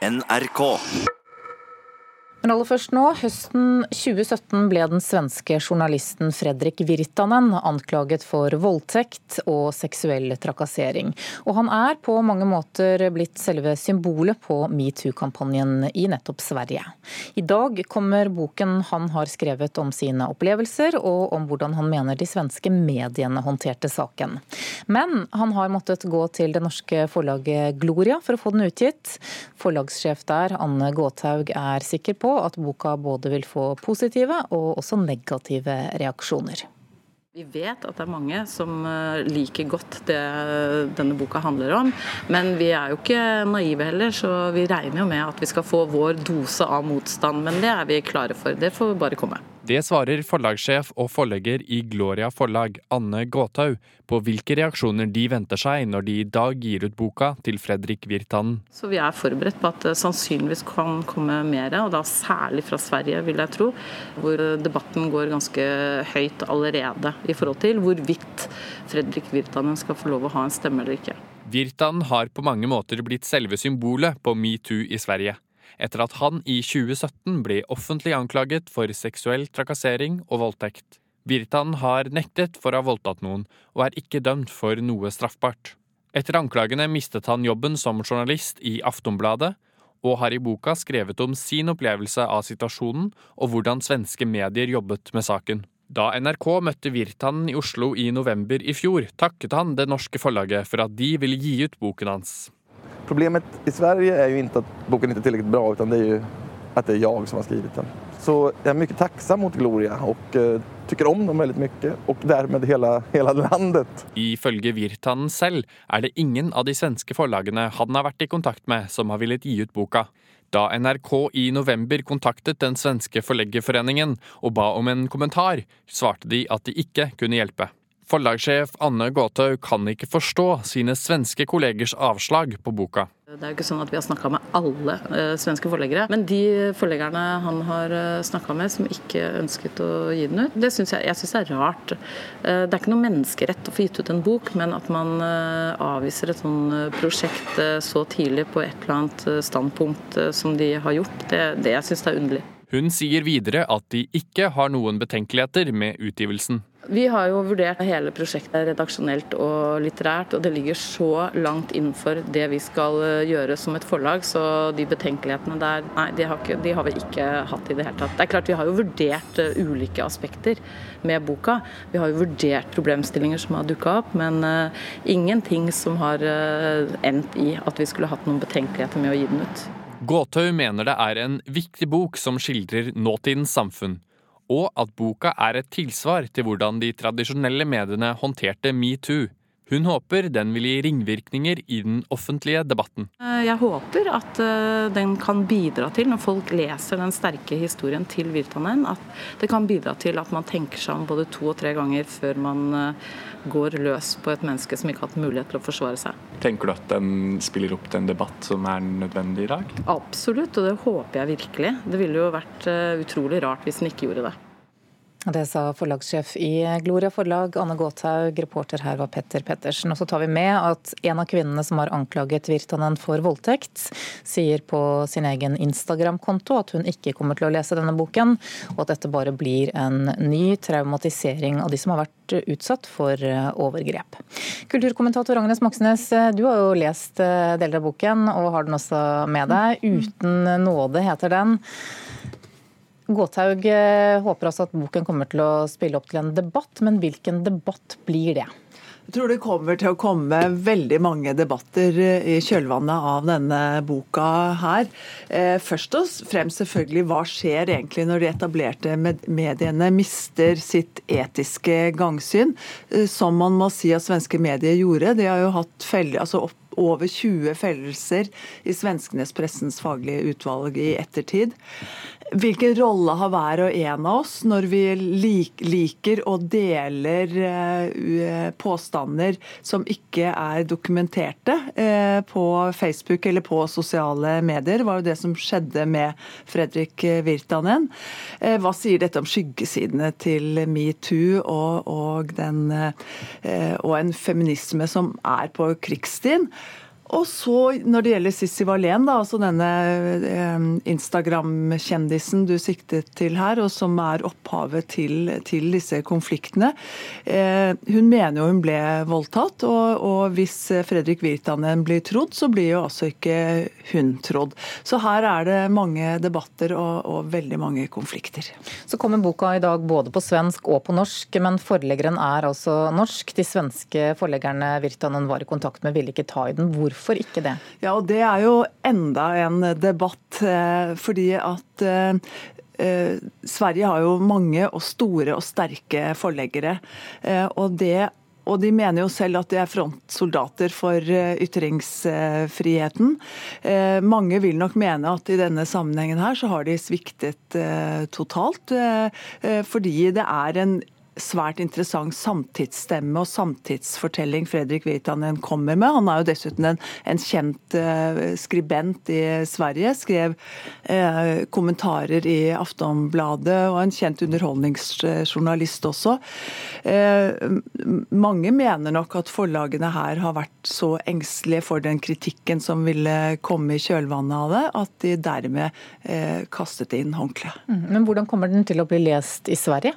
NRK. Men aller først nå, høsten 2017 ble den svenske journalisten Fredrik Virtanen anklaget for voldtekt og seksuell trakassering. Og han er på mange måter blitt selve symbolet på metoo-kampanjen i nettopp Sverige. I dag kommer boken han har skrevet om sine opplevelser, og om hvordan han mener de svenske mediene håndterte saken. Men han har måttet gå til det norske forlaget Gloria for å få den utgitt. Forlagssjef der, Anne Gåthaug, er sikker på at boka både vil få positive og også negative reaksjoner. Vi vet at det er mange som eh, liker godt det denne boka handler om. Men vi er jo ikke naive heller, så vi regner jo med at vi skal få vår dose av motstand. Men det er vi klare for. Det får bare komme. Det svarer forlagssjef og forlegger i Gloria forlag, Anne Gåthaug, på hvilke reaksjoner de venter seg når de i dag gir ut boka til Fredrik Virtanen. Så vi er forberedt på at det sannsynligvis kan komme mer, og da særlig fra Sverige, vil jeg tro. Hvor debatten går ganske høyt allerede i forhold til hvorvidt Fredrik Virtanen skal få lov å ha en stemme eller ikke. Virtanen har på mange måter blitt selve symbolet på metoo i Sverige etter at han i 2017 ble offentlig anklaget for seksuell trakassering og voldtekt. Virtan har nektet for å ha voldtatt noen, og er ikke dømt for noe straffbart. Etter anklagene mistet han jobben som journalist i Aftonbladet, og har i boka skrevet om sin opplevelse av situasjonen og hvordan svenske medier jobbet med saken. Da NRK møtte Virtanen i Oslo i november i fjor, takket han det norske forlaget for at de ville gi ut boken hans. Problemet i Sverige er jo ikke at boken ikke er tilräckligt bra utan det er jo at det er jeg som har skrivit den. Så jeg er mye tacksam mot Gloria og tycker om dem veldig mye, og dermed hele, hele landet. Ifølge Virtanen selv er det ingen av de svenske forlagene han har vært i kontakt med som har villet gi ut boka. Da NRK i november kontaktet den svenske forleggerforeningen og ba om en kommentar, svarte de at de ikke kunne hjelpe. Forlagssjef Anne Gåthaug kan ikke forstå sine svenske kollegers avslag på boka. Det er jo ikke sånn at vi har snakka med alle eh, svenske forleggere. Men de forleggerne han har eh, snakka med som ikke ønsket å gi den ut, det syns jeg, jeg synes er rart. Eh, det er ikke noe menneskerett å få gitt ut en bok, men at man eh, avviser et sånn prosjekt så tidlig på et eller annet standpunkt som de har gjort, det, det jeg syns er underlig. Hun sier videre at de ikke har noen betenkeligheter med utgivelsen. Vi har jo vurdert hele prosjektet redaksjonelt og litterært, og det ligger så langt innenfor det vi skal eh, gjøre som et forlag, så de betenkelighetene der, nei, de har, ikke, de har vi ikke hatt i det hele tatt. Det er klart Vi har jo vurdert uh, ulike aspekter med boka. Vi har jo vurdert problemstillinger som har dukka opp, men uh, ingenting som har uh, endt i at vi skulle hatt noen betenkeligheter med å gi den ut. Gåthaug mener det er en viktig bok som skildrer nåtidens samfunn og at boka er et tilsvar til hvordan de tradisjonelle mediene håndterte metoo. Hun håper den vil gi ringvirkninger i den offentlige debatten. Eh, jeg håper at eh, den kan bidra til, når folk leser den sterke historien til Virtanen, at det kan bidra til at man tenker seg om både to og tre ganger før man eh, går løs på et menneske som ikke har hatt mulighet til å forsvare seg. Tenker du at den spiller opp til en debatt som er nødvendig i dag? Absolutt, og det håper jeg virkelig. Det ville jo vært utrolig rart hvis den ikke gjorde det. Det sa forlagssjef i Gloria forlag, Anne Gåthaug. Reporter her var Petter Pettersen. Og så tar vi med at en av kvinnene som har anklaget Virtanen for voldtekt, sier på sin egen Instagram-konto at hun ikke kommer til å lese denne boken, og at dette bare blir en ny traumatisering av de som har vært utsatt for overgrep. Kulturkommentator Agnes Moxnes, du har jo lest deler av boken, og har den også med deg. 'Uten nåde' heter den. Gåthaug eh, håper altså at boken kommer til å spille opp til en debatt, men hvilken debatt blir det? Jeg tror det kommer til å komme veldig mange debatter eh, i kjølvannet av denne boka her. Eh, først og fremst selvfølgelig hva skjer egentlig når de etablerte mediene mister sitt etiske gangsyn, som man må si at svenske medier gjorde. De har jo hatt felle, altså over 20 fellelser i svenskenes pressens faglige utvalg i ettertid. Hvilken rolle har hver og en av oss når vi liker og deler eh, påstander som ikke er dokumenterte eh, på Facebook eller på sosiale medier? Det var jo det som skjedde med Fredrik Virtanen. Eh, hva sier dette om skyggesidene til metoo og, og, og en feminisme som er på krigsstien? Og så når det gjelder Sissi Wallén, altså denne eh, Instagram-kjendisen du siktet til her, og som er opphavet til, til disse konfliktene. Eh, hun mener jo hun ble voldtatt, og, og hvis Fredrik Virtanen blir trodd, så blir jo altså ikke hun trodd. Så her er det mange debatter og, og veldig mange konflikter. Så kommer boka i dag både på svensk og på norsk, men forleggeren er altså norsk. De svenske forleggerne Virtanen var i kontakt med, ville ikke ta i den. Hvorfor? Hvorfor ikke det? Ja, og Det er jo enda en debatt. Eh, fordi at eh, eh, Sverige har jo mange og store og sterke forleggere. og det og de mener jo selv at de er frontsoldater for ytringsfriheten. Mange vil nok mene at i denne sammenhengen her så har de sviktet totalt. Fordi det er en svært interessant samtidsstemme og samtidsfortelling Fredrik Virtanen kommer med. Han er jo dessuten en, en kjent uh, skribent i Sverige. Skrev uh, kommentarer i Aftonbladet og en kjent underholdningsjournalist også. Uh, mange mener nok at forlagene her har vært så engstelige for den kritikken som ville komme i kjølvannet av det, at de dermed kastet inn håndkleet. Mm, men hvordan kommer den til å bli lest i Sverige?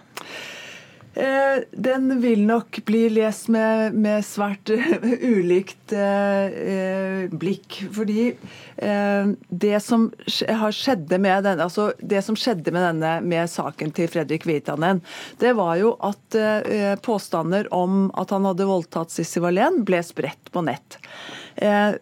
Eh, den vil nok bli lest med, med svært ulikt eh, blikk. Fordi eh, det, som skjedde med denne, altså det som skjedde med denne med saken til Fredrik Vitanen, det var jo at eh, påstander om at han hadde voldtatt Sissy Wallén, ble spredt på nett. Eh,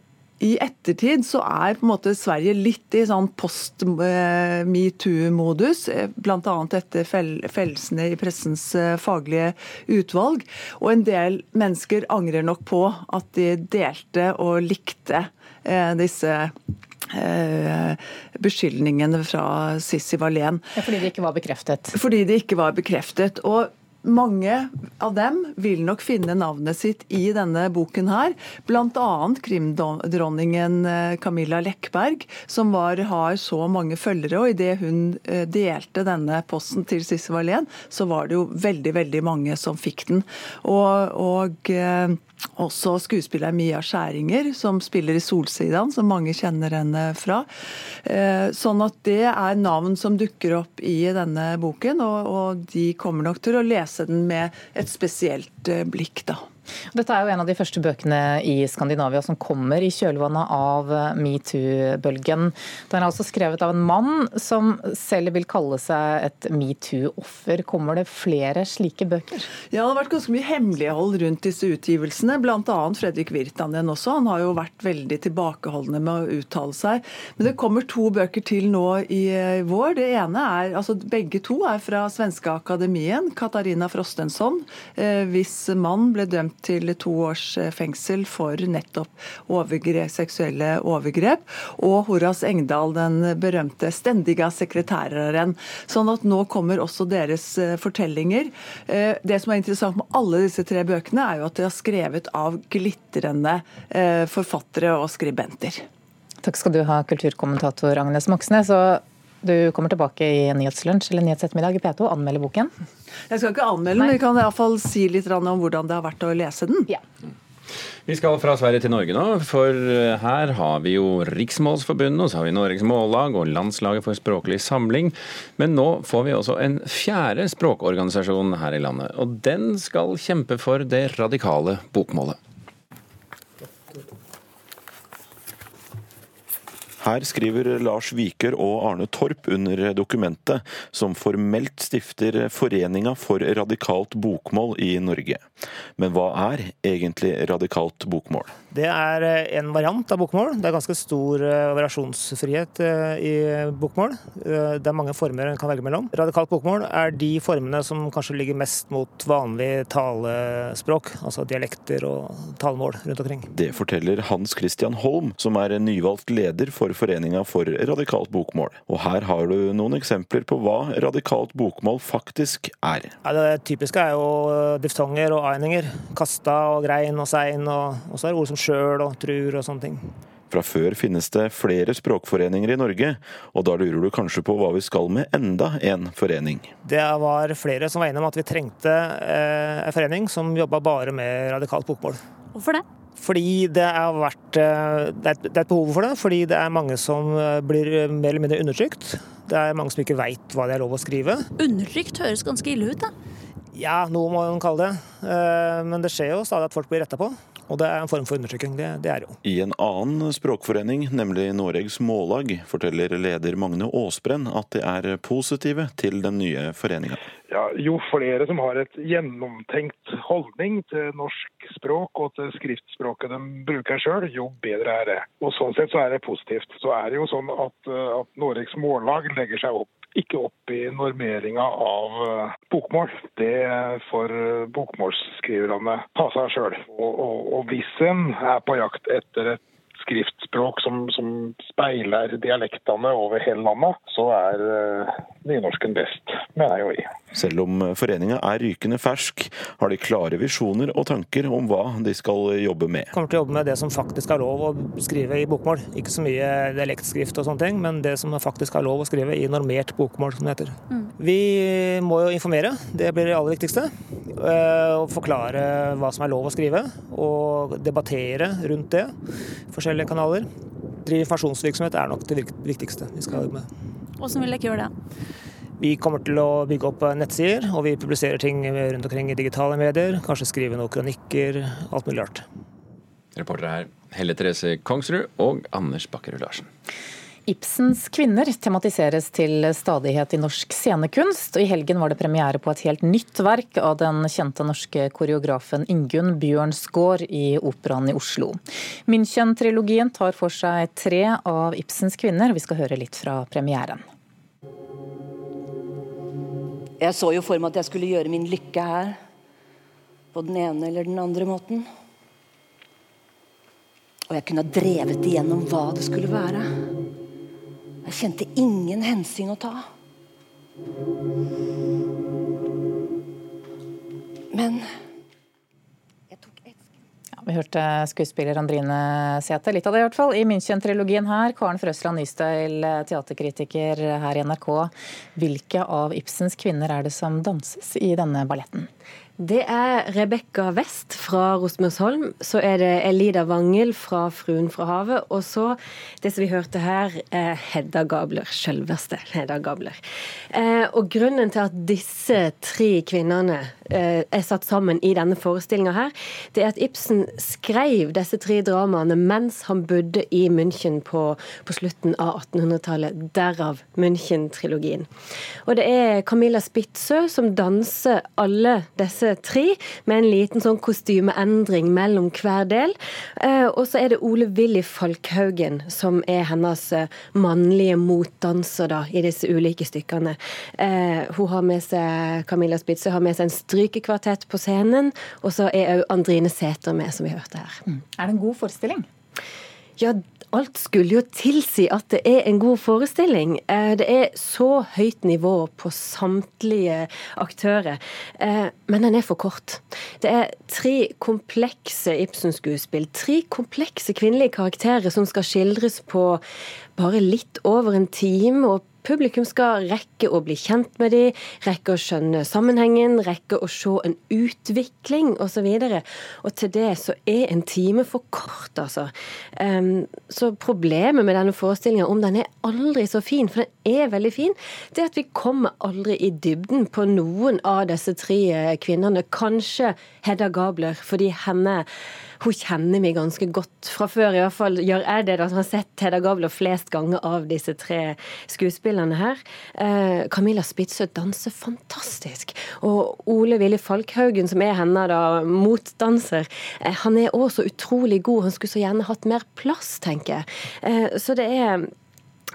i ettertid så er på en måte Sverige litt i sånn post eh, eh, bl.a. etter fellelsene i pressens eh, faglige utvalg. Og en del mennesker angrer nok på at de delte og likte disse beskyldningene fra Sissi Wallén. Fordi de ikke var bekreftet? Fordi de ikke var bekreftet. Og mange av dem vil nok finne navnet sitt i denne boken her. Bl.a. krimdronningen eh, Camilla Lekkberg, som var, har så mange følgere. Og idet hun eh, delte denne posten til Sissel Wallén, så var det jo veldig, veldig mange som fikk den. Og, og eh, også skuespiller Mia Skjæringer, som spiller i Solsidan, som mange kjenner henne fra. Sånn at det er navn som dukker opp i denne boken, og de kommer nok til å lese den med et spesielt eh, blikk, da. Dette er jo en av de første bøkene i Skandinavia som kommer i kjølvannet av metoo-bølgen. Den er altså skrevet av en mann som selv vil kalle seg et metoo-offer. Kommer det flere slike bøker? Ja, det har vært ganske mye hemmelighold rundt disse utgivelsene. Bl.a. Fredrik Virtanen også. Han har jo vært veldig tilbakeholdende med å uttale seg. Men det kommer to bøker til nå i vår. Det ene er, altså Begge to er fra Svenske Akademien. Katarina Frostensson, eh, hvis mann ble dømt til to års eh, fengsel for nettopp overgrep, seksuelle overgrep. Og Horas Engdahl, den berømte 'stendiga sekretæreren'. Sånn at nå kommer også deres eh, fortellinger. Eh, det som er interessant med alle disse tre bøkene, er jo at de har skrevet av glitrende forfattere og skribenter. Takk skal du ha, kulturkommentator Agnes Moxnes. Og du kommer tilbake i Nyhetslunsj eller Nyhetsettermiddag i P2 og anmelder boken? Jeg skal ikke anmelde den, men vi kan iallfall si litt om hvordan det har vært å lese den. Ja. Vi skal fra Sverige til Norge nå, for her har vi jo Riksmålsforbundet, og så har vi Norges Mållag og Landslaget for språklig samling. Men nå får vi også en fjerde språkorganisasjon her i landet, og den skal kjempe for det radikale bokmålet. Her skriver Lars Viker og Arne Torp under dokumentet som formelt stifter Foreninga for radikalt bokmål i Norge. Men hva er egentlig radikalt bokmål? Det er eh, en variant av bokmål. Det er ganske stor eh, variasjonsfrihet eh, i bokmål. Det er mange former en kan velge mellom. Radikalt bokmål er de formene som kanskje ligger mest mot vanlig talespråk, altså dialekter og talemål rundt omkring. Det forteller Hans Christian Holm, som er nyvalgt leder for Foreninga for radikalt bokmål. Og her har du noen eksempler på hva radikalt bokmål faktisk er. Ja, det typiske er jo diftonger og eininger. Kasta og grein og sein, og så er det ord som sjøl og trur og sånne ting. Fra før finnes det flere språkforeninger i Norge, og da lurer du kanskje på hva vi skal med enda en forening? Det var flere som var enige om at vi trengte eh, en forening som jobba bare med radikalt bokmål. Hvorfor det? Fordi det, vært, eh, det, er et behov for det. Fordi det er mange som eh, blir mer eller mindre undertrykt. Det er mange som ikke veit hva det er lov å skrive. Undertrykt høres ganske ille ut, da. Ja, noe må man kalle det. Eh, men det skjer jo stadig at folk blir retta på. Og det er en form for undertrykking. Det, det er jo. I en annen språkforening, nemlig Noregs Mållag, forteller leder Magne Aasbrenn at de er positive til den nye foreninga. Ja, jo flere som har et gjennomtenkt holdning til norsk språk og til skriftspråket de bruker sjøl, jo bedre er det. Og Sånn sett så er det positivt. Så er det jo sånn at, at Noregs Mållag legger seg opp ikke opp i normeringa av eh, bokmål. Det får eh, bokmålsskriverne ta seg sjøl. Og, og, og hvis en er på jakt etter et skriftspråk som, som speiler dialektene over hele landet, så er uh, nynorsken best, mener jo vi. Selv om foreninga er rykende fersk, har de klare visjoner og tanker om hva de skal jobbe med. Kommer til å jobbe med det som faktisk har lov å skrive i bokmål. Ikke så mye dialektskrift og sånne ting, men det som faktisk har lov å skrive i normert bokmål, som det heter. Mm. Vi må jo informere, det blir det aller viktigste. Uh, og forklare hva som er lov å skrive, og debattere rundt det. Forskjellige kanaler. Drive er nok det viktigste vi skal jobbe med. Hvordan vil dere gjøre det? Vi kommer til å bygge opp nettsider, og vi publiserer ting rundt omkring i digitale medier. Kanskje skrive noen kronikker, alt mulig rart. Reportere her Helle Therese Kongsrud og Anders Bakkerud Larsen. Ibsens kvinner tematiseres til stadighet i norsk scenekunst. og I helgen var det premiere på et helt nytt verk av den kjente norske koreografen Ingunn Bjørnsgaard i Operaen i Oslo. München-trilogien tar for seg tre av Ibsens kvinner. Vi skal høre litt fra premieren. Jeg så jo for meg at jeg skulle gjøre min lykke her. På den ene eller den andre måten. Og jeg kunne ha drevet igjennom hva det skulle være. Jeg kjente ingen hensyn å ta. Men vi hørte skuespiller Andrine Sæther, litt av det i hvert fall, i München-trilogien her. Karen Frøsland Nystøyl, teaterkritiker her i NRK. Hvilke av Ibsens kvinner er det som danses i denne balletten? Det er Rebekka West fra Rosmersholm. Så er det Elida Wangel fra 'Fruen fra havet'. Og så det som vi hørte her, er Hedda Gabler. Selveste Hedda Gabler. Eh, og grunnen til at disse tre kvinnene er satt sammen i denne forestillinga her, det er at Ibsen skrev disse tre dramaene mens han bodde i München på, på slutten av 1800-tallet. Derav München-trilogien. Og det er Camilla Spitzø som danser alle disse tre, med en liten sånn kostymeendring mellom hver del. Eh, og så er det Ole Willy Falkhaugen som er hennes eh, mannlige motdanser da, i disse ulike stykkene. Eh, hun har med seg Camilla Spitzøe har med seg en strykekvartett på scenen, og så er òg Andrine Sæther med, som vi hørte her. Mm. Er det en god forestilling? Ja, alt skulle jo tilsi at det er en god forestilling. Eh, det er så høyt nivå på samtlige aktører, eh, men den er for kort. Det er tre komplekse Ibsen-skuespill, tre komplekse kvinnelige karakterer som skal skildres på bare litt over en time, og Publikum skal rekke å bli kjent med dem, rekke å skjønne sammenhengen, rekke å se en utvikling osv. Og, så og til det så er en time for kort, altså. Um, så problemet med denne forestillinga, om den er aldri så fin, for den er veldig fin, det er at vi kommer aldri i dybden på noen av disse tre kvinnene. Kanskje Hedda Gabler, fordi henne hun kjenner meg ganske godt fra før. I hvert fall gjør jeg det, da, som har sett Hedda Gabler flest ganger av disse tre skuespillerne her. Eh, Camilla Spitzøe danser fantastisk. Og Ole Willy Falkhaugen, som er henne da, motdanser, eh, han er også utrolig god. Han skulle så gjerne hatt mer plass, tenker jeg. Eh, så det er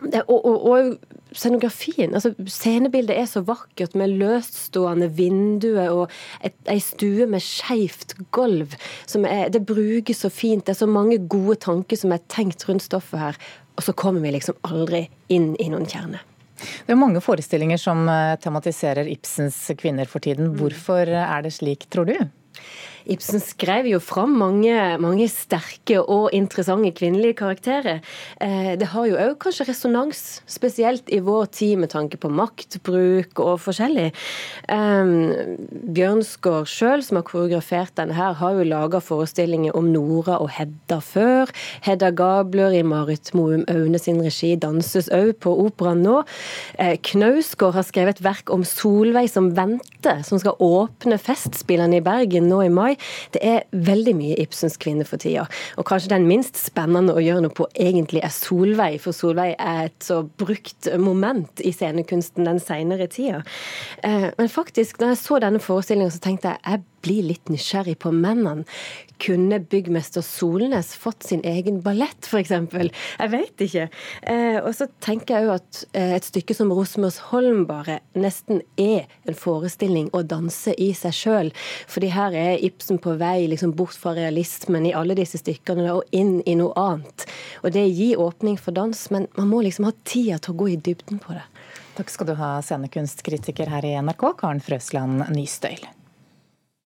og, og, og, scenografien. altså Scenebildet er så vakkert med løststående vinduer og et, ei stue med skeivt gulv. Det brukes så fint. Det er så mange gode tanker som er tenkt rundt stoffet her. Og så kommer vi liksom aldri inn i noen kjerne. Det er mange forestillinger som eh, tematiserer Ibsens kvinner for tiden. Hvorfor er det slik, tror du? Ibsen skrev jo fram mange, mange sterke og interessante kvinnelige karakterer. Eh, det har jo òg kanskje resonans, spesielt i vår tid med tanke på maktbruk og forskjellig. Bjørnsgaard Bjørnskår sjøl, som har koreografert denne her, har jo laga forestillinger om Nora og Hedda før. Hedda Gabler i Marit Moum Aune sin regi danses òg på operaen nå. Eh, Knausgård har skrevet et verk om Solveig som venter, som skal åpne Festspillene i Bergen nå i mai. Det er veldig mye Ibsens kvinne for tida. Og kanskje den minst spennende å gjøre noe på egentlig er Solveig, for Solveig er et så brukt moment i scenekunsten den seinere tida. Eh, men faktisk, når jeg så denne forestillinga, så tenkte jeg jeg blir litt nysgjerrig på mennene. Kunne byggmester Solnes fått sin egen ballett, f.eks.? Jeg vet ikke. Eh, og så tenker jeg jo at eh, et stykke som Rosmersholm bare nesten er en forestilling å danse i seg sjøl. Fordi her er Ibsen på vei liksom bort fra realismen i alle disse stykkene og inn i noe annet. Og det gir åpning for dans, men man må liksom ha tida til å gå i dybden på det. Takk skal du ha, scenekunstkritiker her i NRK, Karen Frøsland Nystøyl.